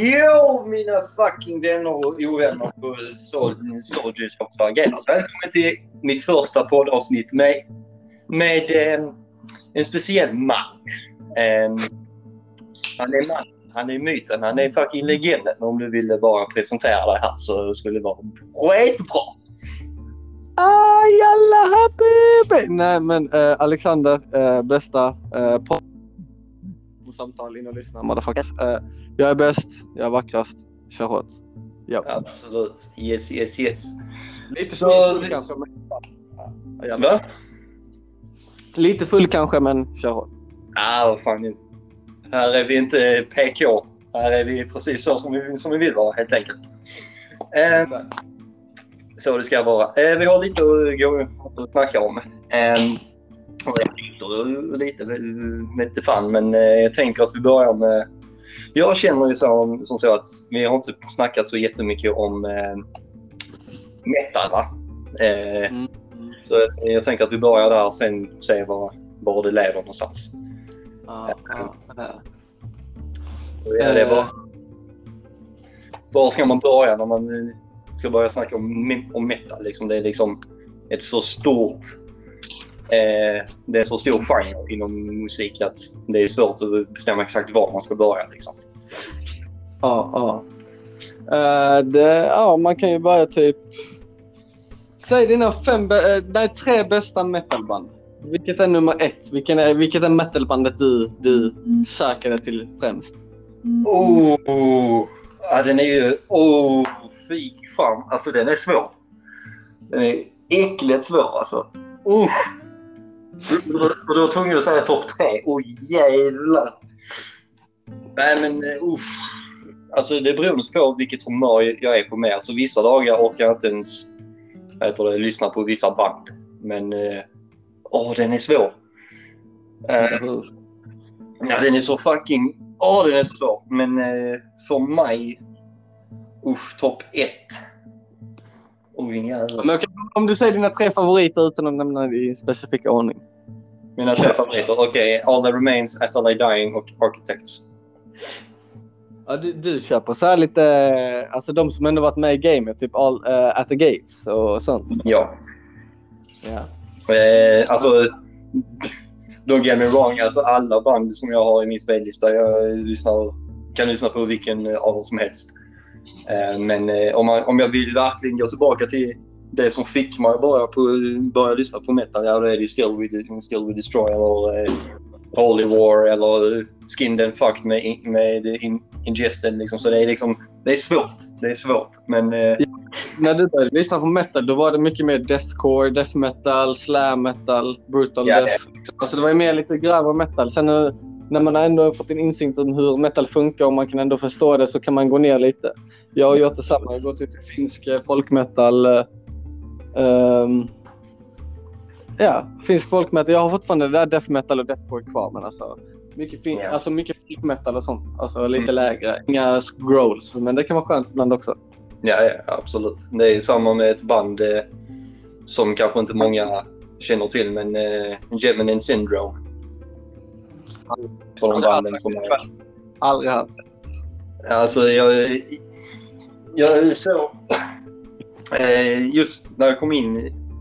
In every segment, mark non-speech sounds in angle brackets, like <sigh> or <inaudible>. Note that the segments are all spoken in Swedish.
Jo, mina fucking vänner och ovänner på Soldiers of Agendas. Välkommen till mitt första poddavsnitt med, med eh, en speciell man. Eh, han är man. Han är myten. Han är fucking legenden. Om du ville bara presentera dig här så skulle det vara skitbra. Aj, alla happy! Nej, men eh, Alexander, eh, bästa eh, på samtal in och lyssna motherfuckers. Eh, jag är bäst, jag är vackrast. Kör hårt. Ja. Absolut. Yes, yes, yes. Lite Så full det- kanske, men... Ja, Va? Lite full kanske, men kör hårt. Ah, vad fan. Här är vi inte PK. Här är vi precis så som vi, som vi vill vara helt enkelt. Eh, så det ska vara. Eh, vi har lite att gå och snacka om. Eh, lite, vet inte fan, men eh, jag tänker att vi börjar med... Jag känner ju så, som så att vi har inte snackat så jättemycket om eh, metal, va? Eh, Mm. så jag tänker att vi börjar där och sen se var, var det lever någonstans. Ja, ja, ja. Så ja, det bara... Eh. Var ska man börja när man eh, ska börja snacka om, om metal? Liksom? Det är liksom ett så stort... Eh, det är så stor genre inom musik att det är svårt att bestämma exakt var man ska börja. Liksom. Ja, ja. Eh, det, ja, man kan ju börja typ... Säg dina fem, bä- eh, nej, tre bästa metalband. Vilket är nummer ett? Vilken är, vilket är metalbandet du, du söker dig till främst? Oh! Ja, den är ju... Oh, fy fan. Alltså den är svår. Den är äckligt svår alltså. Oh. Och du var tvungen att säga topp tre. Åh oh, jävlar. Nej men eh, uff. Alltså det beror på vilket humör jag är på med. Alltså vissa dagar orkar jag inte ens heter det, lyssna på vissa band. Men åh, åh den är svår. Uh, ja den är så fucking... Åh den är så svår. Men uh, för mig... Usch, topp ett. Oh. Men okej, om du säger dina tre favoriter utan att nämna i specifik ordning. Mina tre favoriter. Okej, All That Remains, As I Lay Dying och Architects. Ja, du, du köper så här lite, alltså de som ändå varit med i gamet, typ all, eh, At the Gates och sånt. Ja. Ja. Eh, alltså, don't get me wrong. Alltså, alla band som jag har i min spellista, jag lyssnar, kan lyssna på vilken av dem som helst. Eh, men eh, om, man, om jag vill verkligen gå tillbaka till det som fick mig att börja, på, börja lyssna på metal, ja, då är det Still We, Still We Destroy eller eh, Holy War eller Skinned and Fucked med, med in, Ingested. Liksom. Så det är, liksom, det är svårt. Det är svårt. Men eh, När du började lyssna på metal, då var det mycket mer deathcore, death metal, slam metal, brutal Ja, death. Alltså det var ju mer lite grövre metal. Sen när, när man har ändå fått en insikt om hur metal funkar och man kan ändå förstå det så kan man gå ner lite. Jag har gjort detsamma. Jag har gått till finsk eh, folkmetal. Ehm, ja, finsk folkmetal. Jag har fortfarande det där death metal och deathcore kvar. Men alltså, mycket, fin- Ja. alltså mycket folkmetal och sånt. Alltså lite Mm. lägre. Inga growls. Men det kan vara skönt ibland också. Ja, ja, absolut. Det är samma med ett band eh, som kanske inte många känner till, men eh, Gemini Syndrome. De banden som är... Aldrig hört. Alltså, jag... Jag så... Eh, just när jag kom in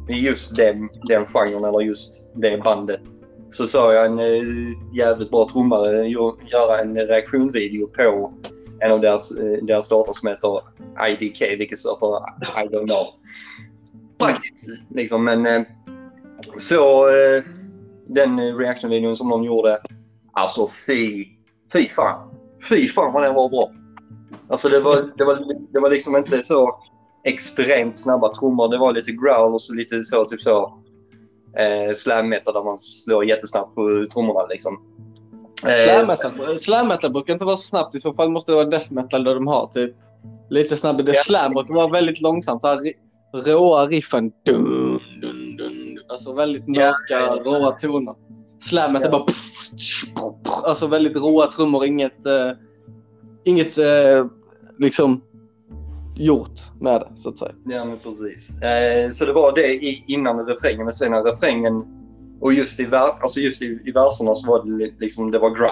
i just den, den genren, eller just det bandet, så såg jag en eh, jävligt bra trummare göra en reaktionvideo på en av deras, eh, deras dator som heter IDK, vilket står för I don't know. Faktiskt, liksom. Men eh, så eh, den eh, som de gjorde, alltså fy, fy fan. Fy fan vad den var bra. Alltså det var, det var, det var liksom inte så extremt snabba trummor. Det var lite growl och så lite så, typ så eh, slam metal där man slår jättesnabbt på trummorna liksom. Eh, Slam metal, slam metal brukar inte vara så snabbt. I så fall måste det vara death metal där de har typ lite snabbare. Ja. Slam brukar vara väldigt långsamt. Så här, råa riffen. Dun, dun, dun. Alltså väldigt Ja. mörka, råa toner. Slam metal Ja. bara... Pff, tsch, pff. Alltså väldigt råa trummor. Inget, eh, inget eh, liksom gjort med det så att säga. Ja, men precis. Eh, så det var det i, innan refrängen, men sen när refrängen och just i, ver, alltså just i, i verserna så var det li- liksom, det var growl.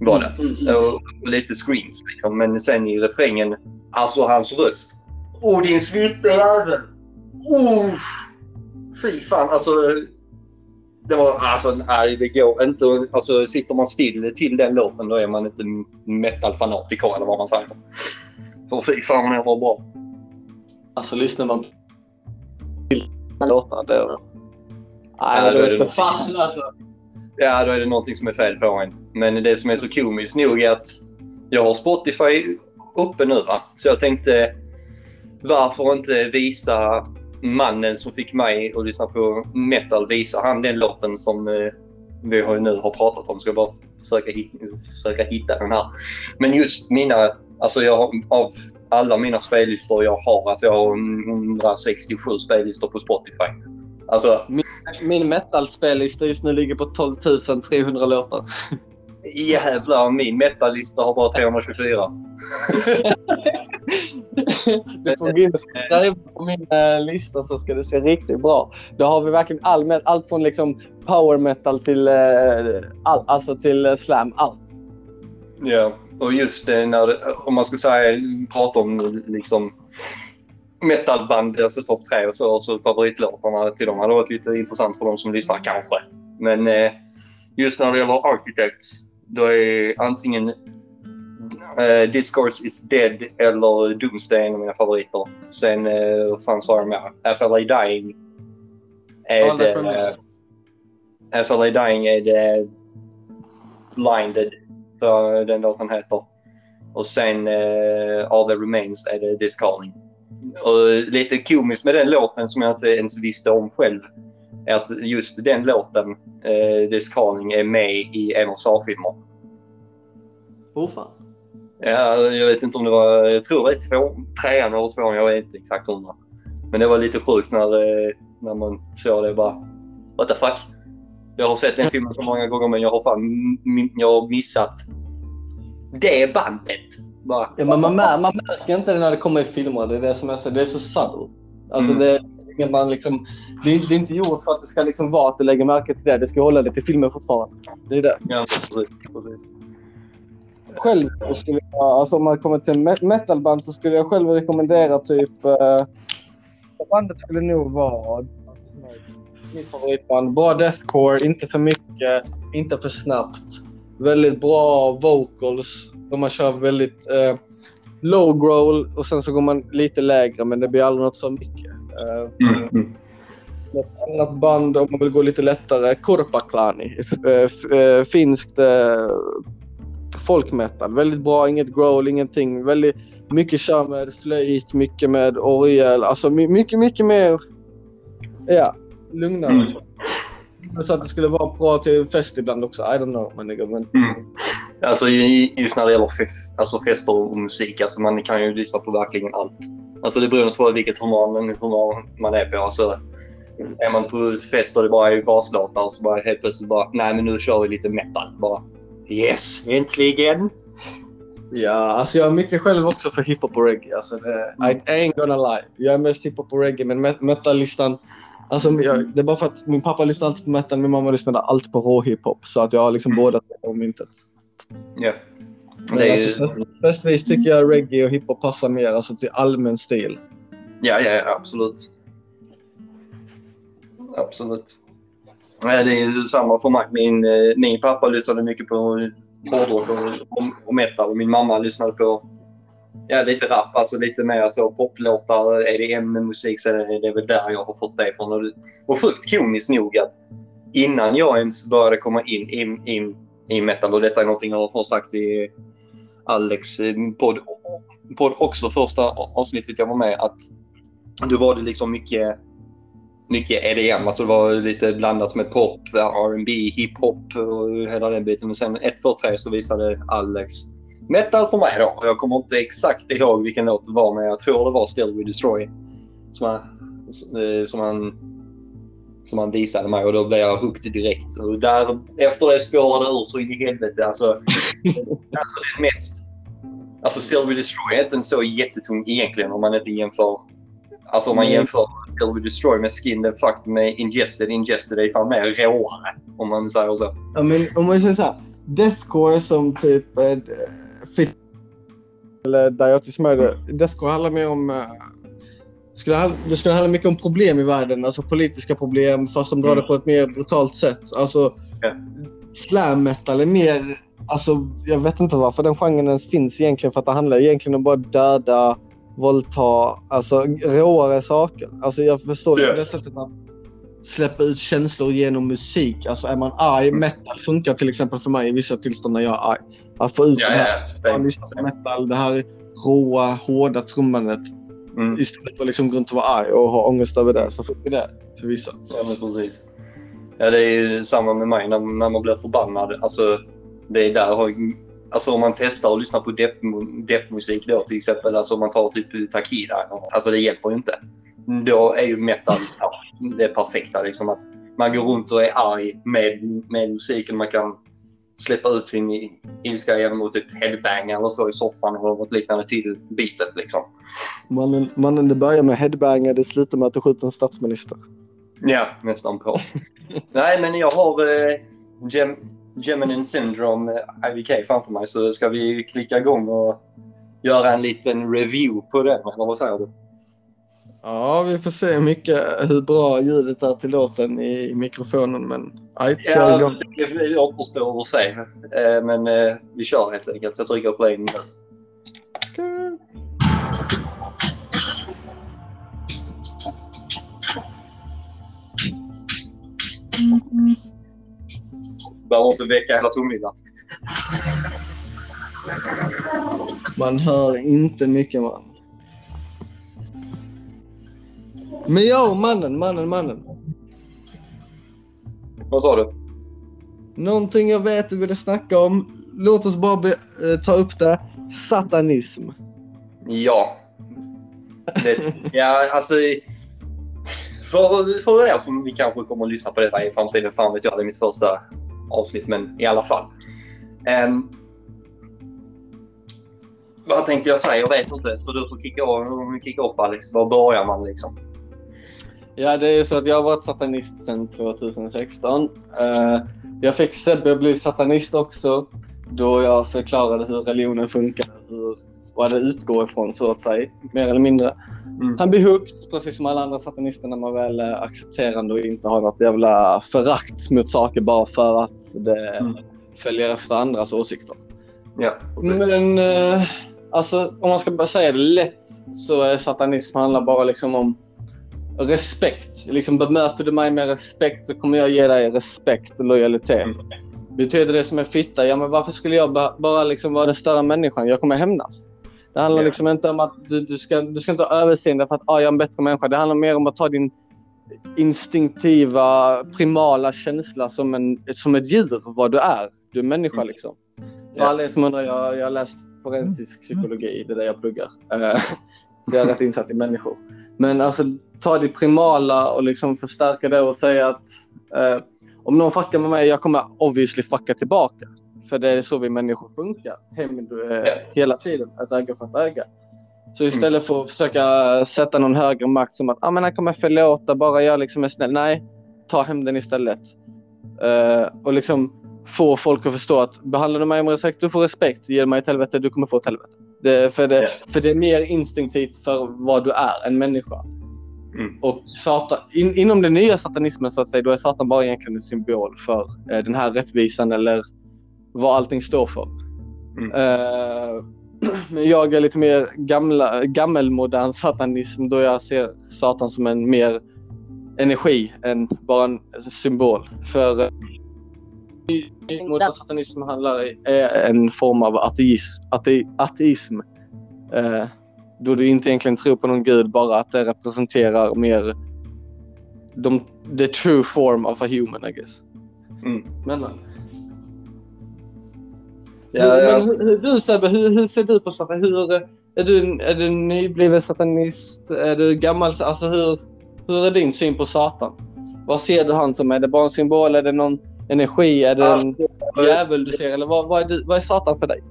Var det. Mm, mm. Och, och lite screams liksom. Men sen i refrängen, alltså hans röst. Åh din smittjävel! Oh, fy fan alltså. Det var alltså, nej det går inte. Alltså sitter man still till den låten då är man inte metal-fanatiker eller vad man säger. För fy fan det var bra. Alltså lyssnar man till låtar då... Nej, Ja, då är är det nog- fan alltså. Ja, då är det någonting som är fel på en. Men det som är så komiskt nog är att jag har Spotify uppe nu va. Så jag tänkte varför inte visa mannen som fick mig att lyssna på metal, visa han den låten som eh, vi har, nu har pratat om. Ska jag bara försöka, hitta, försöka hitta den här. Men just mina, alltså jag av alla mina spellistor jag har, alltså jag har 167 spellistor på Spotify. Alltså Min metal-spellista just nu ligger på 12 300 låtar. Jävlar, min metallista har bara 324. <laughs> Du får gå in och skriva på min eh, lista så ska det se riktigt bra. Då har vi verkligen all, allt från liksom power metal till, eh, all, alltså till eh, slam. Allt. Ja, och just det när det, om man ska säga, prata om liksom metalband, alltså topp tre och så, så favoritlåtarna till dem hade varit lite intressant för de som lyssnar kanske. Men eh, just när det gäller Architects, då är antingen eh, Discourse is Dead eller Doomsday en av mina favoriter. Sen, eh, fan sa jag mer? As I Lay Dying. Är the det, eh, As I Lay Dying är det Blinded, så den låten heter. Och sen eh, All That Remains är det This Calling. Och lite komiskt med den låten som jag inte ens visste om själv är att just den låten, eh, This Calling, är med i en av Saw-filmer. Oh fan. Ja, jag vet inte om det var, jag tror det är två, trean eller tvåan, jag vet inte exakt hundra. Men det var lite sjukt när, eh, när man såg det bara, what the fuck? Jag har sett den filmen så många gånger men jag har fan jag har missat det bandet. Bara, Ja, men man, mär, man märker inte det när det kommer i filmer. Det är det som är så, det är så subtle. Alltså Mm. det, man liksom, det, är, det är inte gjort för att det ska liksom vara att du lägger märke till det. Det ska hålla det till filmen fortfarande. Det är det. ja, precis, precis. Själv så skulle jag, alltså om man kommer till me- metalband så skulle jag själv rekommendera typ... Uh, bandet skulle nog vara mitt favoritband. Bra deathcore, inte för mycket, inte för snabbt. Väldigt bra vocals. Och man kör väldigt eh, low growl och sen så går man lite lägre men det blir aldrig något så mycket. Eh, Mm, mm. annat band om man vill gå lite lättare. Korpaklani. Eh, eh, Finskt eh, folkmetal. Väldigt bra, inget growl, ingenting. Väldigt mycket kör med flöjt, mycket med orgel. Alltså my- mycket, mycket mer ja, lugnare. Mm. Så att det skulle vara bra till fest ibland också. I don't know. Men, det- men Mm. Alltså just när det gäller alltså fester och musik, alltså man kan ju lyssna på verkligen allt. Alltså det beror på vilket humör man, humör man är på. Alltså, är man på fest och det bara är baslåtar och så bara helt plötsligt bara, nej men nu kör vi lite metal. Bara, yes, äntligen! Ja, alltså jag är mycket själv också för hiphop och reggae. Alltså det, I ain't gonna lie. Jag är mest hiphop och reggae, men met- metal-listan... Alltså jag, det är bara för att min pappa lyssnade alltid på metal, min mamma lyssnade alltid på rå hiphop. Så att jag har liksom Mm. båda om myntet. Ja. Det är ju, alltså, bäst- Bästvis tycker jag reggae och hiphop passar mer alltså, till allmän stil. ja, ja, ja, absolut. Absolut. Ja, det är ju samma för mig. Min, eh, min pappa lyssnade mycket på hårdrock och, och metal och min mamma lyssnade på ja, lite rap, alltså lite mer så poplåtar, EDM-musik så är det väl där jag har fått det ifrån. Och, och sjukt komiskt nog att innan jag ens började komma in i, in, i metal och detta är någonting jag har sagt i Alex eh, podd, podd också första avsnittet jag var med att då var det liksom mycket mycket EDM, alltså det var lite blandat med pop, R&B, hiphop och hela den biten. Men sen ett, två, tre så visade Alex metal för mig då. Jag kommer inte exakt ihåg vilken låt det var, men jag tror det var Still We Destroy som han, eh, som han, som han visade mig och då blev jag hooked direkt. Och där, efter det spårade det ur så in i helvete. Alltså, <laughs> alltså det mest... Alltså Still We Destroy är inte så jättetung egentligen om man inte jämför Alltså om man jämför Kill We Destroy med Skin the Fucked med Ingested. Ingested är fan mer råare om man säger så. Ja, men om man säger så här. deathcore som typ eh, eller Diotis Murder. Deathcore handlar mer om... eh, skulle, det skulle handla mycket om problem i världen, alltså politiska problem, fast de drar Mm. det på ett mer brutalt sätt. Alltså, Ja. slam metal är mer... Alltså, jag vet inte varför den genren ens finns egentligen, för att det handlar egentligen om bara döda, våldta, alltså råare saker. Alltså jag förstår på det sättet att släppa ut känslor genom musik. Alltså är man arg, Mm. metal funkar till exempel för mig i vissa tillstånd när jag är arg. Att få ut Ja, det här ja. på metal, det här råa, hårda trummandet Mm. istället för att liksom gå runt och vara arg och ha ångest över det. Så funkar det för vissa. Ja, men precis. Ja, det är ju samma med mig när, när man blir förbannad. Alltså, det är där Alltså om man testar att lyssna på depp- deppmusik då till exempel, alltså om man tar typ Takida. Alltså det hjälper ju inte. Då är ju metal ja, det perfekta liksom att man går runt och är arg med, med musiken. Man kan släppa ut sin ilska genom att typ headbanga eller så i soffan eller något liknande till beatet liksom. Mannen, mannen det börjar med headbanger, det slutar med att du skjuter en statsminister. Ja, nästan på. <laughs> Nej, men jag har eh, Gem Geminin Syndrome eh, IVK framför mig så ska vi klicka igång och göra en liten review på den, eller vad säger du? Ja, vi får se mycket, hur bra ljudet är till låten i mikrofonen, men... Ja, igång. det återstår att se. Men eh, vi kör helt enkelt. Jag trycker på play nu. Behöver inte väcka hela tumvillan. Man hör inte mycket man. Men ja, mannen, mannen, mannen. Vad sa du? Någonting jag vet du ville snacka om. Låt oss bara eh, ta upp det. Satanism. Ja. Det, ja, alltså... För, för er som vi kanske kommer att lyssna på detta i framtiden, fan vet jag, det är mitt första avsnitt, men i alla fall. Ehm, vad tänkte jag säga? Jag vet inte. Så du får kicka av, kicka upp Alex. Var börjar man liksom? Ja, det är så att jag har varit satanist sedan 2016. Eh, jag fick Sebbe bli satanist också. Då jag förklarade hur religionen funkar. Hur, vad det utgår ifrån, så att säga. Mer eller mindre. Mm. Han blir hooked, precis som alla andra satanister, när man väl är accepterande och inte har något jävla förakt mot saker bara för att det Mm. följer efter andras åsikter. Ja, precis. Men eh, alltså, om man ska bara säga det lätt så är satanism handlar bara liksom om respekt. Liksom bemöter du mig med respekt så kommer jag ge dig respekt och lojalitet. Mm. Betyder det som en fitta? Ja, men varför skulle jag ba- bara liksom vara den större människan? Jag kommer hämnas. Det handlar Ja. liksom inte om att du, du, ska, du ska inte ha överseende för att ah, jag är en bättre människa. Det handlar mer om att ta din instinktiva, primala känsla som, en, som ett djur, vad du är. Du är människa Mm. liksom. För Ja. alla er som undrar, jag, jag har läst forensisk psykologi, det är det jag pluggar. Eh, <laughs> så jag är rätt insatt i människor. Men alltså ta det primala och liksom förstärka det och säga att eh, om någon fuckar med mig, jag kommer obviously fucka tillbaka. För det är så vi människor funkar. Hämnd eh, hela tiden. Att äga för att äga. Så istället för att försöka sätta någon högre makt som att ah, men han kommer förlåta, bara jag liksom är snäll. Nej, ta hämnden istället. Eh, och liksom få folk att förstå att behandlar du mig med respekt, du får respekt. Ger du mig ett helvete, du kommer få ett helvete. Det, för, det, Ja. för det är mer instinktivt för vad du är, en människa. Mm. Och satan, in, inom den nya satanismen så att säga, då är Satan bara egentligen en symbol för eh, den här rättvisan eller vad allting står för. Mm. Eh, <clears throat> men jag är lite mer gamla, gammelmodern satanism då jag ser Satan som en mer energi än bara en symbol. För eh, modern satanism handlar i- är en form av ateism. Ate, ateism. Eh, då du inte egentligen tror på någon gud, bara att det representerar mer de, the true form of a human, I guess. Mm. Men, Ja, hur, men alltså, hur, hur, du Sebbe, hur, hur ser du på Satan? Hur, är, du, är du nybliven satanist? Är du gammal? Alltså hur, hur är din syn på Satan? Vad ser du han som? Är det bara en symbol? Är det någon energi? Är det en djävul du ser? Eller vad, vad, är, du, vad är Satan för dig?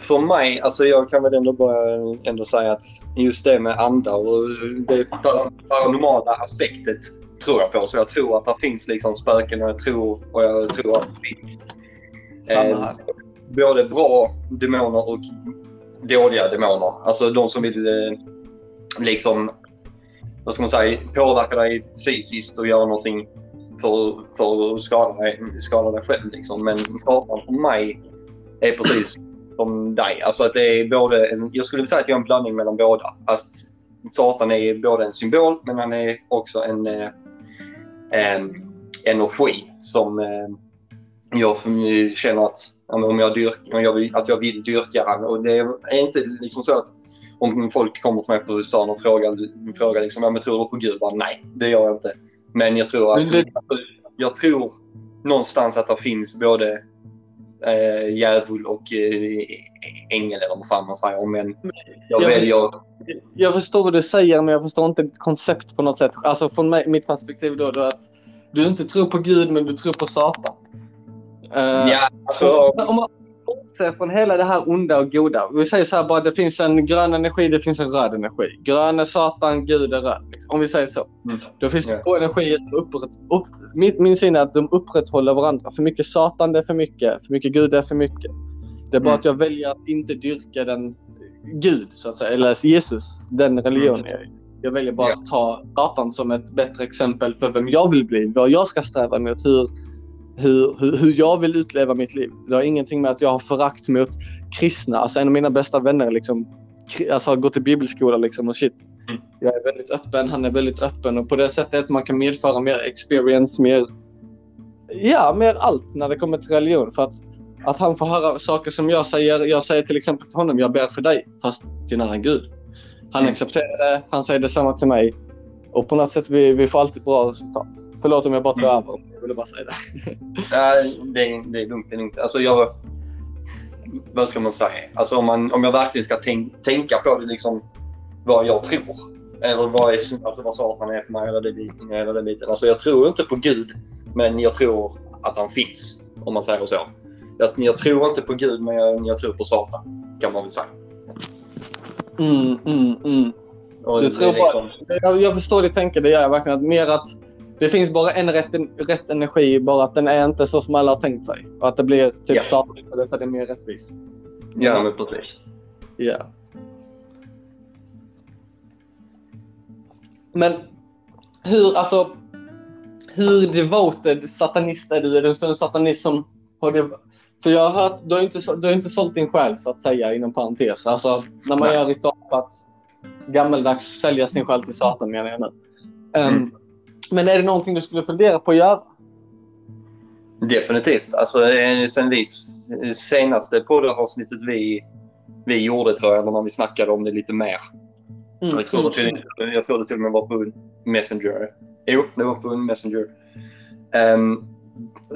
För mig, alltså jag kan väl ändå bara ändå säga att just det med andar och det paranormala aspektet tror jag på. Så jag tror att det finns liksom spöken och jag tror, och jag tror att det finns här. både bra demoner och dåliga demoner. Alltså de som vill eh, liksom, vad ska man säga, påverka dig fysiskt och göra någonting för, för att skada dig, skada dig själv. Liksom. Men Satan för mig är precis som dig. Alltså att det är både en, jag skulle säga att jag är en blandning mellan båda. Att Satan är både en symbol men han är också en, eh, en energi som eh, jag känner att om jag, dyrk, om jag vill, att jag vill dyrka han. Och det är inte liksom så att om folk kommer till mig på stan och frågar, frågar liksom, ja, men tror du på Gud? Bara, Nej, det gör jag inte. Men jag tror att jag tror någonstans att det finns både eh, djävul och eh, ängel eller vad fan man säger. Men jag Jag väljer... Jag förstår vad du säger, men jag förstår inte ditt koncept på något sätt. Alltså från mig, mitt perspektiv då, då att du inte tror på Gud, men du tror på Satan. Eh, Ja, alltså, Om man bortser från hela det här onda och goda. Vi säger så här bara, det finns en grön energi, det finns en röd energi. Grön är Satan, Gud är röd. Liksom. Om vi säger så. Mm. Då finns det Ja. två energier som upprätt, upp, min, min syn är att de upprätthåller varandra. För mycket Satan, det är för mycket. För mycket Gud, det är för mycket. Det är bara Mm. att jag väljer att inte dyrka den Gud, så att säga. Eller Jesus, den religionen. Mm. jag Jag väljer bara att ta Satan som ett bättre exempel för vem jag vill bli. Vad jag ska sträva mot. Hur, hur, hur, hur jag vill utleva mitt liv. Det har ingenting med att jag har förakt mot kristna. Alltså en av mina bästa vänner liksom, alltså, har gått i bibelskola liksom, och shit. Mm. Jag är väldigt öppen, han är väldigt öppen och på det sättet man kan medföra mer experience, mer Ja, mer allt när det kommer till religion. För att, att han får höra saker som jag säger. Jag säger till exempel till honom, jag ber för dig, fast till en annan gud. Han Mm. accepterar det, han säger detsamma till mig. Och på något sätt, vi, vi får alltid bra resultat. Förlåt om jag bara tar Mm. över. Jag ville bara säga det. Nej, det, är, det är lugnt. Det är lugnt. Alltså jag... Vad ska man säga? Alltså om, man, om jag verkligen ska tänk, tänka på det, liksom, vad jag tror. Eller vad, är, alltså vad Satan är för mig eller det, eller det biten. Alltså jag tror inte på Gud, men jag tror att han finns. Om man säger så. Jag, jag tror inte på Gud, men jag, jag tror på Satan. Kan man väl säga. Mm, mm, mm. Bara- liksom- Jag, jag förstår ditt tänke, det gör jag verkligen. Att mer att det finns bara en rätt, rätt energi, bara att den är inte så som alla har tänkt sig. Och att det blir typ Ja. Satan för detta det är mer rättvist. Ja, men precis. Ja. Men hur, alltså, hur devoted satanist är du? Är du en satanist som har det? För jag har hört, du har inte, så- du har inte sålt din själ så att säga inom parentes. Alltså när man Nej. gör ritual för att gammeldags sälja sin själ till Satan menar jag nu. Ehm, Mm. Men är det någonting du skulle fundera på att göra? Definitivt. Alltså, sen vi senaste poddavsnittet vi, vi gjorde tror jag, när vi snackade om det lite mer. Mm, Jag tror, det, jag tror det till och med var på Messenger. Jo, det var på Messenger. Ehm,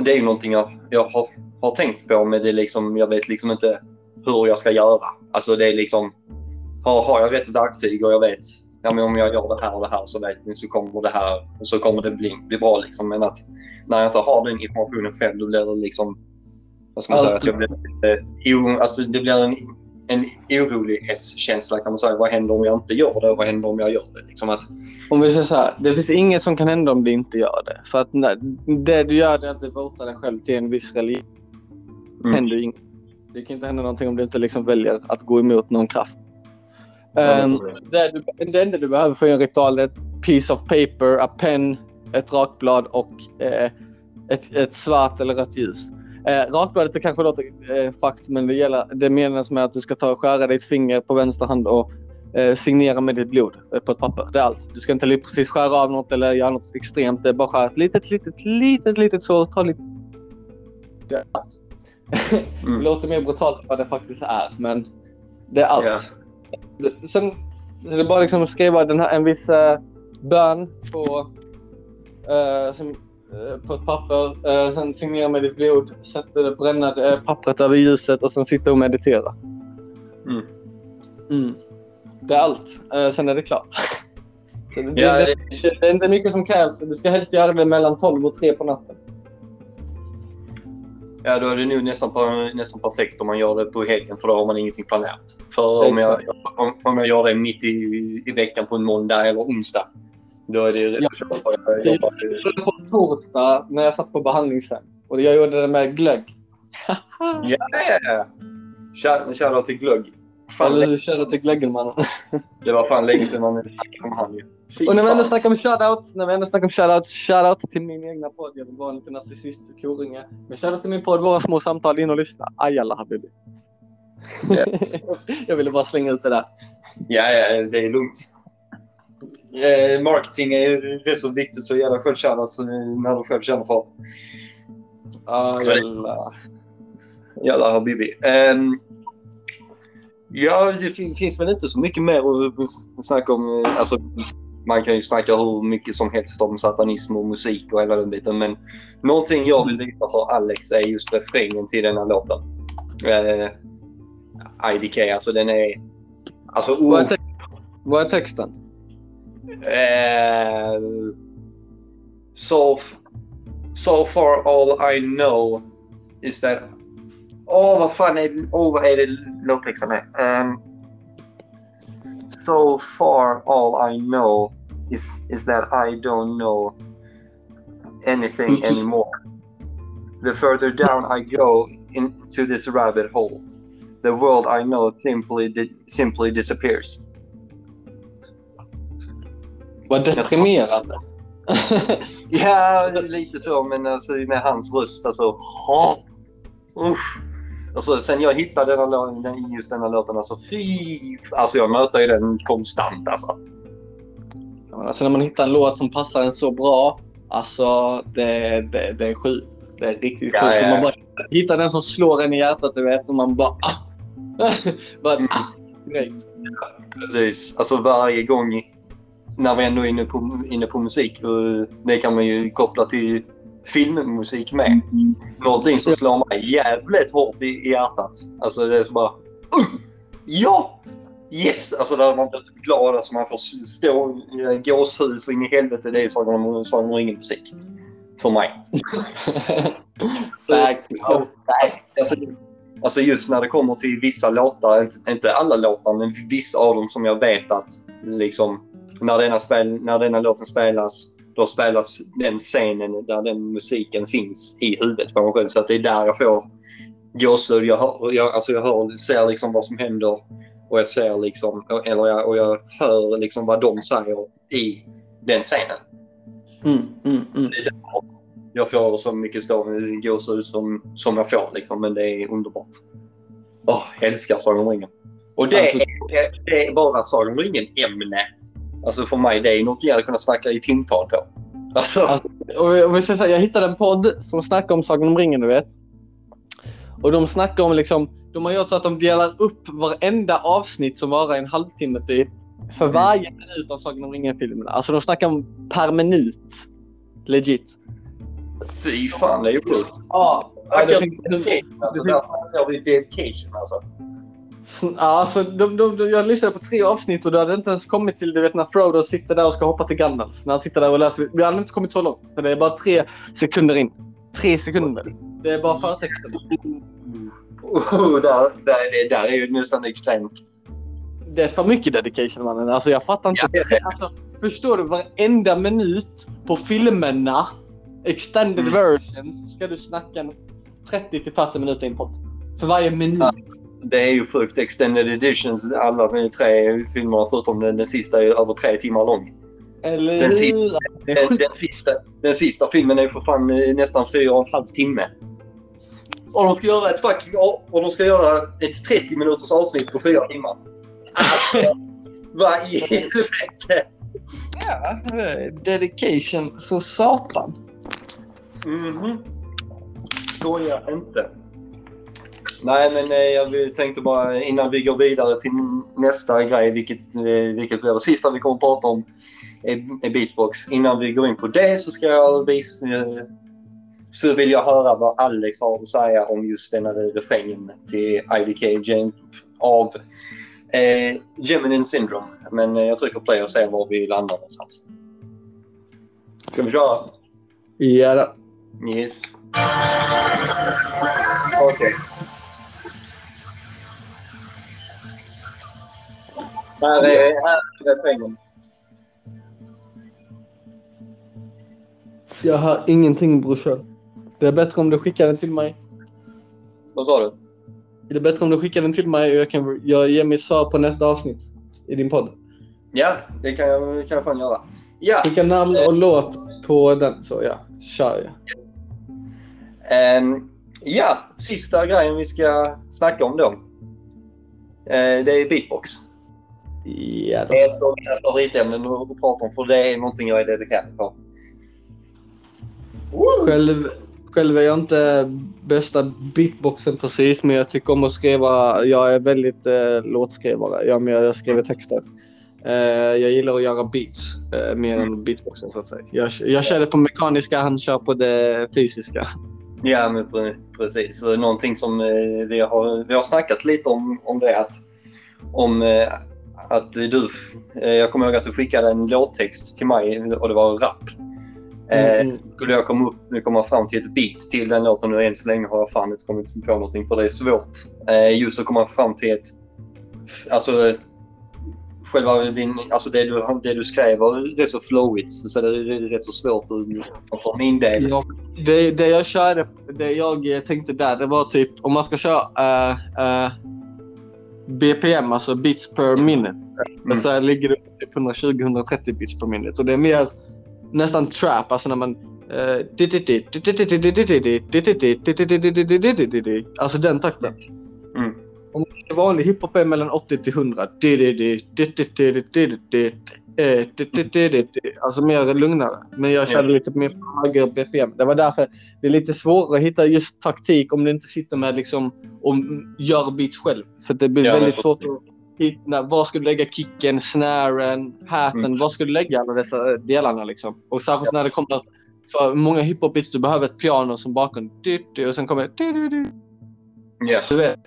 det är ju någonting jag, jag har, har tänkt på, men det är liksom, jag vet liksom inte hur jag ska göra. Alltså det är liksom, har, har jag rätt verktyg och jag vet ja, men om jag gör det här och det här så vet ni så kommer det här så kommer det bli, bli bra. Liksom. Men att när jag inte har den informationen själv då blir det liksom, vad ska man säga, att jag blir, alltså det blir en, en orolighetskänsla kan man säga. Vad händer om jag inte gör det? Vad händer om jag gör det? Liksom att, Om vi säger så här, det finns inget som kan hända om du inte gör det. För att när, det du gör är att devota dig själv till en viss religion. Mm. händer inget. Det kan inte hända någonting om du inte liksom väljer att gå emot någon kraft. Ehm, det, du, det enda du behöver för en ritual är ett piece of paper, a pen, ett rakblad och eh, ett, ett svart eller rött ljus. Eh, rakbladet kanske låter eh, fakt men det, gäller, det menas med att du ska ta och skära ditt finger på vänster hand och eh, signera med ditt blod eh, på ett papper. Det är allt. Du ska inte precis skära av något eller göra något extremt. Det är bara skära ett litet, litet, litet, litet så. Ta lite... Det är allt. <laughs> Mm. Låter mer brutalt än vad det faktiskt är, men det är allt. Ja. Sen är det bara liksom att skriva den här, en viss eh, bön på, eh, som, eh, på ett papper. Sen signera med ditt blod. Sätta det, bränna det, pappret över ljuset och sen sitta och meditera. Mm. Mm. Det är allt. Sen är det klart. <laughs> Så det, Ja, det, det, det är inte mycket som krävs. Du ska helst göra det mellan 12 och 3 på natten. Ja, då är det nog nästan, nästan perfekt om man gör det på helgen för då har man ingenting planerat. För om jag, om, om jag gör det mitt i, i veckan på en måndag eller onsdag då är det rätt Ja. Jag det på torsdag när jag satt på behandlingshem. Och jag gjorde det med glögg. Ja, ja, ja. Shout- Shoutout till Glögg. Fan, Eller shoutout till Glöggelmannen. det var fan länge sedan man snackade om han ju. Och när vi ändå snackar om shoutout, när vi ändå snackar om shoutout, shoutout till min egna podd. Jag vill vara en liten narcissistisk korunge. Men shoutout till min podd, Våra små samtal, in och lyssna. Ajalla habibi. Ja. <laughs> jag ville bara slänga ut det där. Ja, ja, det är lugnt. Eh, marketing är rätt så viktigt så jävla själv shoutout så när du själv känner för Ajalla. Jävla habibi. Um, ja, det fin- finns väl inte så mycket mer att snacka om. eh, Alltså, man kan ju snacka hur mycket som helst om satanism och musik och hela den biten. Men någonting jag vill visa för Alex är just refrängen till denna låten. Uh, IDK, alltså den är... Alltså, Vad är, oh, tex- vad är texten? Eh, so, so far all I know is that... Åh, vad fan är åh, vad är det låttexten är? Um, so far all I know is, is that I don't know anything Mm. anymore. The further down I go into this rabbit hole, the world I know simply di- simply disappears. Vad deprimerande. <laughs> Ja, lite så, men alltså, med hans röst alltså. Usch. Alltså, sen jag hittade den den- just den här låten, alltså fy. Alltså jag möter ju den konstant alltså. alltså när man hittar en låt som passar en så bra, alltså det, det, det är sjukt. Det är riktigt Ja, sjukt. ja. Man bara hittar den som slår en i hjärtat, du vet, och man bara... Ah. <laughs> bara Mm. ah, direkt. Precis. Alltså varje gång när vi ändå är inne på, inne på musik, det kan man ju koppla till filmmusik med. Någonting som slår mig jävligt hårt i, i hjärtat. Alltså det är så bara... Uh, ja! Yes! Alltså där man blir typ glad, alltså man får stå eh, gåshud så in i helvete. Det är Sagan om, Sagan om ringen musik. För mig. <laughs> Facts. Ja. Alltså, alltså just när det kommer till vissa låtar, inte, inte alla låtar, men vissa av dem som jag vet att liksom när denna, spel, när denna låten spelas, då spelas den scenen där den musiken finns i huvudet på mig själv. Så att det är där jag får gåshud. Jag, hör, jag, alltså jag hör, ser liksom vad som händer och jag ser liksom, eller jag, och jag hör liksom vad de säger i den scenen. Mm, mm, mm. Jag får så mycket gåshud som, som jag får liksom, men det är underbart. Åh, jag älskar Sagan om ringen. Och det, Alltså- är, det är bara Sagan om ringen-ämne. Alltså för mig, det är något jag hade kunnat snacka i timtal på. Alltså, Alltså, om vi här, jag hittade en podd som snackar om Sagan om ringen, du vet. Och de snackar om liksom, de har gjort så att de delar upp varenda avsnitt som varar en halvtimme typ. För Mm. varje minut av Sagan om ringen-filmerna. Alltså de snackar om per minut. Legit. fy fan, det är ju sjukt. Ja. Det finns- Alltså, där snackar vi dedication alltså. Alltså, de, de, de, jag lyssnade på tre avsnitt och det hade inte ens kommit till du vet när Frodo sitter där och ska hoppa till Gandalf. När han sitter där och läser. Vi hade inte kommit så långt. För det är bara tre sekunder in. Tre sekunder. Det är bara förtexten. Oh, där, där, det där är ju nästan extremt. Det är för mycket dedication mannen. Alltså jag fattar inte. Ja. Alltså, förstår du? Varenda minut på filmerna, extended Mm. versions, ska du snacka en 30 till 40 minuter in på. För varje minut. Ja. Det är ju sjukt. Extended editions, alla de tre filmerna förutom den, den sista är över tre timmar lång. Eller Den sista- Den, den, sista, den sista filmen är ju för fan nästan fyra och en halv timme. Och de ska göra ett fucking... Och de ska göra ett 30 minuters avsnitt på fyra timmar. Alltså, <laughs> vad i helvete? Ja, dedication så satan. Mhm. Skoja inte. Nej, men eh, jag tänkte bara innan vi går vidare till nästa grej, vilket, eh, vilket blir det sista vi kommer att prata om, är, beatbox. Innan vi går in på det så ska jag visa, eh, så vill jag höra vad Alex har att säga om just denna refrängen till IDK av eh, Gemini Syndrome. Men eh, jag trycker play och ser var vi landar någonstans. Ska vi köra? Ja. Yes. Okej. Här är, här är refrängen. Jag hör ingenting brorsan. Det är bättre om du skickar den till mig. Vad sa du? Är det bättre om du skickar den till mig och jag kan jag ger mig svar på nästa avsnitt i din podd? Ja, det kan jag, kan jag fan göra. Ja. Skicka namn och låt på den så ja, kör jag. Um, ja, sista grejen vi ska snacka om då. Uh, det är beatbox. Ja, det är ett av mina favoritämnen att prata om för det är någonting jag är dedikerad på. Själv, själv är jag inte bästa beatboxen precis, men jag tycker om att skriva. Jag är väldigt eh, låtskrivare. Jag, jag skriver texter. Eh, jag gillar att göra beats eh, mer än beatboxen så att säga. Jag, jag kör det på mekaniska, han kör på det fysiska. Ja, men precis. Någonting som eh, vi har, vi har snackat lite om, om det att om eh, att du, eh, jag kommer ihåg att du skickade en låttext till mig och det var rap. Mm. Eh, skulle jag komma, upp, komma fram till ett beat till den låten nu än så länge har jag fan inte kommit på någonting för det är svårt. Eh, just att komma fram till ett... Alltså själva din, alltså det du, det du skrev var rätt så flowigt så det är rätt så svårt att, för min del. Ja, det, det jag körde, det jag tänkte där det var typ om man ska köra uh, uh, BPM, alltså beats per minute. Mm. Så ligger det på 120-130 beats per minute och det är mer nästan trap, alltså när man Alltså den takten. Mm. Om vanlig hiphop är mellan 80 till 100. Alltså mer lugnare. Men jag körde lite mer högre BPM. Det var därför det är lite svårare att hitta just taktik om du inte sitter med liksom och gör beats själv. För det blir väldigt svårt att hitta. Var ska du lägga kicken, snaren, haten? Mm. Var ska du lägga alla dessa delarna liksom? Och särskilt när det kommer för många hiphop-beats du behöver ett piano som bakgrund. Och sen kommer det... Du vet.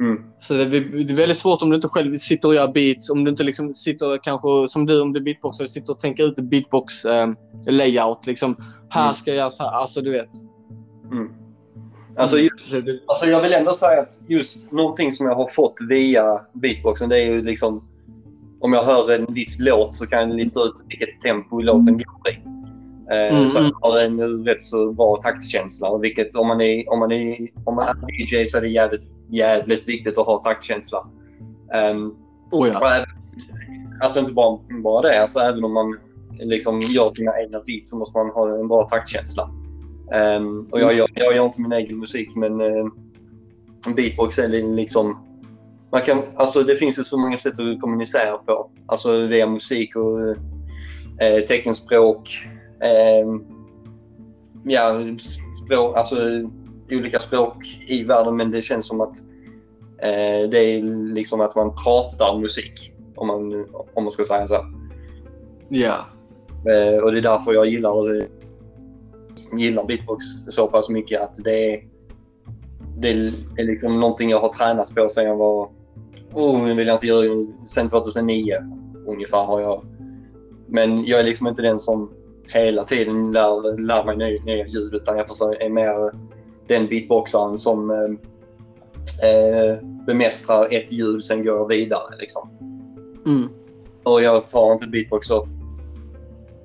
Mm. Så det är, det är väldigt svårt om du inte själv sitter och gör beats. Om du inte liksom sitter kanske som du om du beatboxar sitter och tänker ut en beatbox eh, layout. Liksom, här mm. ska jag göra så här. Alltså du vet. Mm. Alltså, mm. just, alltså jag vill ändå säga att just någonting som jag har fått via beatboxen det är ju liksom om jag hör en viss låt så kan jag lista ut vilket tempo låten går i. Eh, mm. Så har en rätt så bra taktkänsla. Vilket om man är, om man är, om man är DJ så är det jävligt, jävligt viktigt att ha taktkänsla. Um, oh ja. även, alltså inte bara, bara det. Alltså även om man liksom gör sina egna beats så måste man ha en bra taktkänsla. Um, och jag, jag, jag gör inte min egen musik men uh, beatbox är liksom man kan, alltså det finns ju så många sätt att kommunicera på. Alltså via musik och uh, teckenspråk eh, ja, språk, alltså, olika språk i världen men det känns som att eh, det är liksom att man pratar musik. Om man, om man ska säga så. Ja. Eh, och det är därför jag gillar, gillar beatbox så pass mycket att det är, det är liksom någonting jag har tränat på sen jag var, oh, nu vill jag inte göra, sen 2009 ungefär har jag. Men jag är liksom inte den som hela tiden lär, lär mig nya, nya ljud utan jag försöker, är mer den beatboxaren som eh, eh, bemästrar ett ljud sen går vidare. Liksom. Mm. Och jag tar inte beatbox så,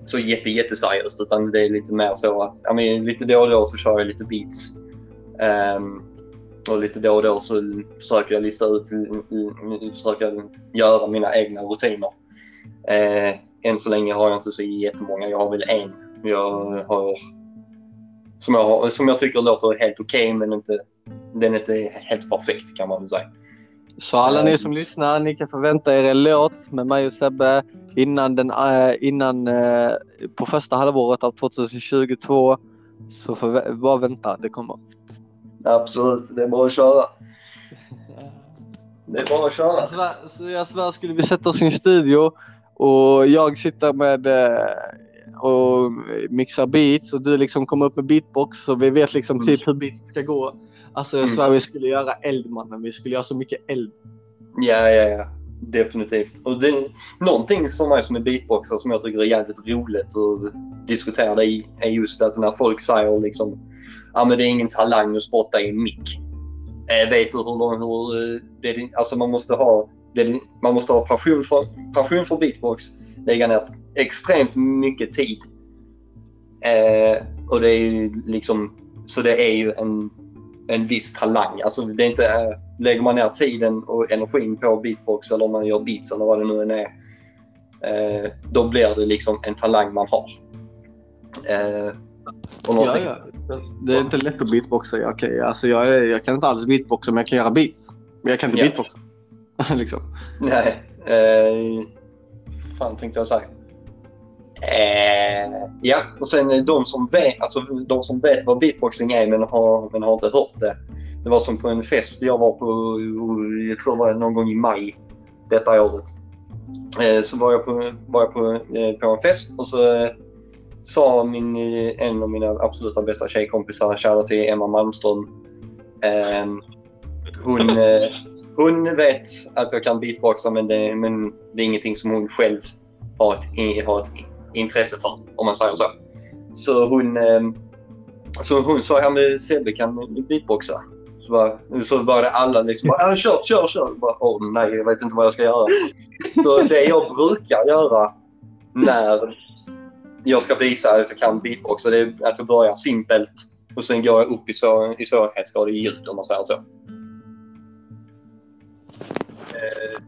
så jätte, jätteseriöst utan det är lite mer så att I mean, lite då och då så kör jag lite beats. Um, och lite då och då så försöker jag lista ut, försöker göra mina egna rutiner. Uh, än så länge har jag inte så jättemånga. Jag har väl en jag har, som, jag har, som jag tycker låter helt okej okay, men inte, den är inte helt perfekt kan man väl säga. Så alla ni som lyssnar, ni kan förvänta er en låt med mig och Sebbe innan, den, äh, innan äh, på första halvåret av 2022. Så får bara vänta, det kommer. Absolut, det är bara att köra. <laughs> Det är bara att köra. Så jag svär, skulle vi sätta oss i en studio och jag sitter med eh, och mixar beats och du liksom kommer upp med beatbox så vi vet liksom typ hur beat ska gå. Alltså jag mm. vi skulle göra eld mannen. Vi skulle göra så mycket eld. Ja, ja, ja. Definitivt. Och det, någonting för mig som är beatboxer som jag tycker är jävligt roligt att diskutera det i är just att när folk säger liksom ja men det är ingen talang att spotta i en mick. Äh, vet du hur, hur eh, det, alltså man måste ha det, man måste ha passion för, passion för beatbox, lägga ner extremt mycket tid. Eh, och det är ju liksom, så det är ju en en viss talang. Alltså det är inte, eh, lägger man ner tiden och energin på beatbox eller om man gör beats eller vad det nu än är. Eh, då blir det liksom en talang man har. Eh, Ja, ja. Det är inte lätt att beatboxa. Jag kan, alltså jag, är, jag kan inte alls beatboxa, men jag kan göra beats. Men jag kan inte Ja. beatboxa. <laughs> liksom. Nej. Eh, fan tänkte jag säga. Eh, ja, och sen de som, vet, alltså, de som vet vad beatboxing är men har, men har inte hört det. Det var som på en fest jag var på, eh, jag tror det var någon gång i maj detta året. Eh, så var jag på, var jag på, eh, på en fest och så eh, sa min, eh, en av mina absoluta bästa tjejkompisar, shoutout till Emma Malmström. Eh, hon, eh, hon vet att jag kan beatboxa men det, men det är ingenting som hon själv har ett, har ett intresse för, om man säger så. Så hon, ehm, så hon sa ja men Sebbe kan beatboxa. Så, bara, så började alla liksom bara, "Ja, kör, kör, kör. Jag Bara, Åh nej, jag vet inte vad jag ska göra. Så det jag brukar göra när jag ska visa att jag kan beatboxa det är att jag börjar simpelt och sen går jag upp i, svår, i svårighetsgrad i ljud om man säger så.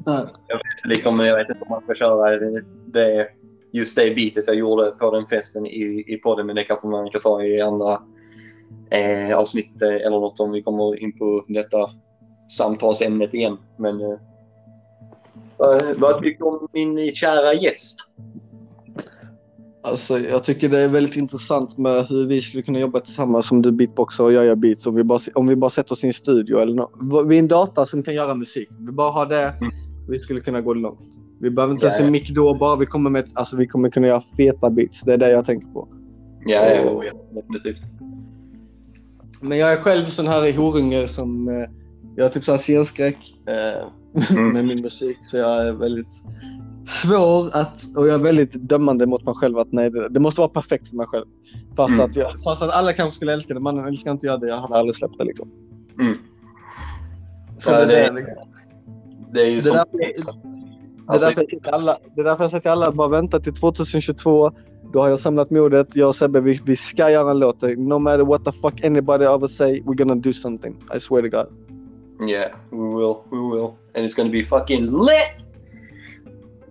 Eh, liksom, jag vet inte om man får köra det, just det beatet jag gjorde på den festen i, i podden, men det kanske man kan ta i andra eh, avsnitt eh, eller något om vi kommer in på detta samtalsämnet igen. Men eh, vad- tycker du om min kära gäst? Alltså, jag tycker det är väldigt intressant med hur vi skulle kunna jobba tillsammans som du beatboxar och jag gör beats. Om vi bara, om vi bara sätter oss i en studio eller nå- vid en data som kan göra musik. Vi bara har det. Mm. Vi skulle kunna gå långt. Vi behöver inte ens en mick då. Bara vi kommer med alltså vi kommer kunna göra feta beats. Det är det jag tänker på. Ja, ja, ja, definitivt. Men jag är själv sån här horunge som... Eh, jag har typ sån här scenskräck eh, Mm. med min musik. Så jag är väldigt svår att... Och jag är väldigt dömande mot mig själv. att nej, det, det måste vara perfekt för mig själv. Fast, Mm. att, jag, fast att alla kanske skulle älska det. Man älskar inte jag det. Jag hade aldrig släppt det liksom. Mm. Så Ja, det, det- är det, Det är ju det, som... är därför, det, är Alltså, därför säger till alla, det är därför jag säger till alla. Bara vänta till 2022. Då har jag samlat modet. Jag och Sebbe, vi, vi ska göra en låt. No matter what the fuck anybody ever say, we're gonna do something. I swear to God. Yeah, we will, we will. And it's gonna be fucking lit!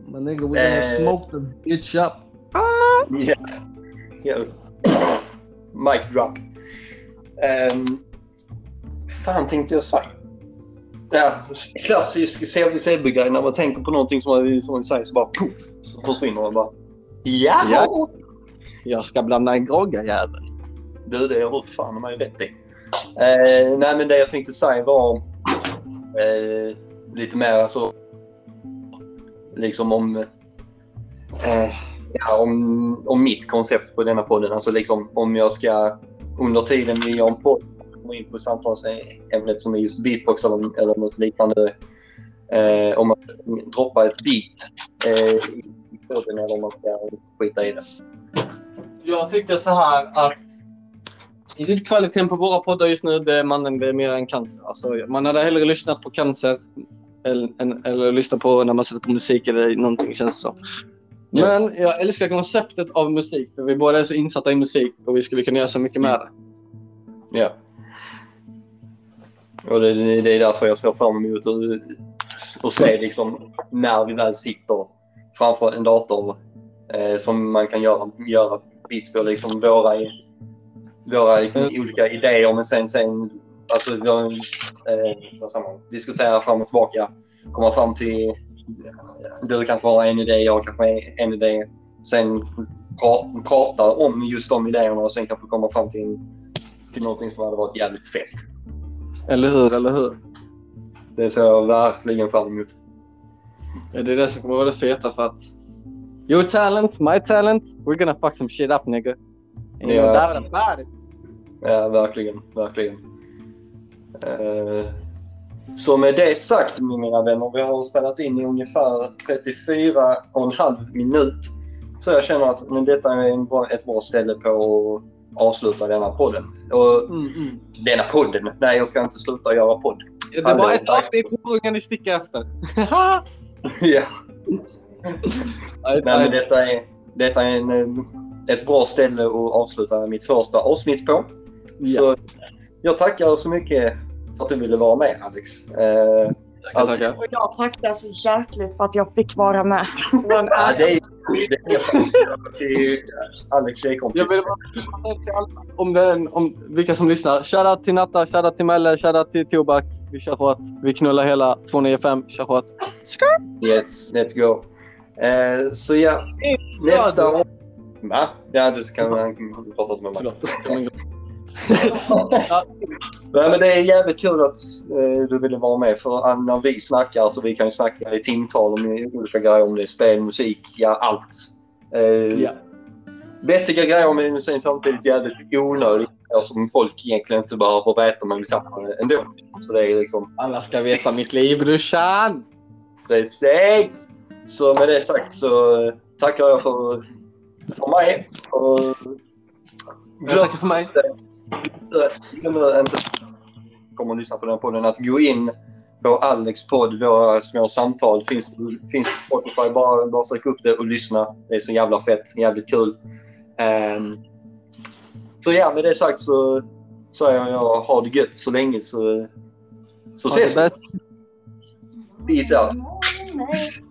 My nigga, we're gonna Eh. smoke the bitch up. Yeah. yeah. <coughs> Mic drop. Um, fan tänkte jag säga? Ja, klassisk CB-grej när man tänker på någonting som man, som man säger så bara poff så försvinner man bara. Ja! Ja. Jag ska blanda en grogga jävel. Du, det har du fan mig rätt i. Eh, nej, men det jag tänkte säga var eh, lite mer alltså liksom om eh, ja, om, om mitt koncept på denna podden. Alltså liksom om jag ska under tiden vi gör en podd komma in på samtalsämnet som är just beatbox eller, eller något liknande. Eh, om man droppar ett beat eh, i podden eller om man ska skita i det. Jag tycker så här att ljudkvaliteten på våra poddar just nu, det är mannen, det är mer än cancer. Alltså, man hade hellre lyssnat på cancer eller, än, eller lyssnat på när man sätter på musik eller någonting känns det som. Ja. Men jag älskar konceptet av musik. För vi båda är så insatta i musik och vi skulle kunna göra så mycket med det. Ja. Och det, det är därför jag ser fram emot att, se liksom när vi väl sitter framför en dator eh, som man kan göra, göra bits på. Liksom våra, våra olika idéer men sen, sen alltså, vi har, eh, vad man, diskutera fram och tillbaka. Komma fram till du kanske har en idé, jag kanske har en idé. Sen pra- prata om just de idéerna och sen kanske komma fram till till någonting som hade varit jävligt fett. Eller hur? Eller hur? Det ser jag verkligen fram emot. Ja, det är det som kommer vara det feta för att Your talent, my talent, we're gonna fuck some shit up nigga. Ja. about it. Ja, verkligen. Verkligen. Eh, så med det sagt, mina vänner, vi har spelat in i ungefär 34 och en halv minut. Så jag känner att men detta är en bra, ett bra ställe på att avsluta denna podden. Och Mm, mm. denna podden? Nej, jag ska inte sluta göra podd. Det är bara ett avsnitt horungar ni sticker efter. <laughs> <laughs> ja. Nej, men detta är, detta är en, eh, ett bra ställe att avsluta mitt första avsnitt på. Ja. Så jag tackar så mycket för att du ville vara med Alex. Eh, Tackar, tackar. Och jag tackar så hjärtligt för att jag fick vara med. Det ja, är, det är till Alex tjejkompis. Jag vill bara säga till alla om, den, om vilka som lyssnar. Shoutout till Natta, shoutout till Melle, shoutout till Tobak. Vi kör hårt. Vi knullar hela 295. Kör hårt. Yes, let's go. Eh, så ja, nästa. Va? Ja, du kan prata med mig. Min- Nej, men det är jävligt kul att eh, du ville vara med. För när vi snackar så vi kan ju snacka i timtal om olika grejer. Om det är spel, musik, ja allt. Eh, Ja. Vettiga grejer men sen samtidigt jävligt grejer som folk egentligen inte behöver veta men vi snackar ändå. Så det är liksom Alla ska veta mitt liv brorsan. precis. Så med det sagt så eh, tackar jag för, för mig. Och Jag tackar för mig. Glöm inte kommer att lyssna på den podden att gå in på Alex podd, våra små samtal. Finns, finns på Spotify. Bara, bara sök upp det och lyssna. Det är så jävla fett. Jävligt kul. Ehm, så ja, med det sagt så säger jag ha det gött så länge så, så ses vi. Peace out. Nej.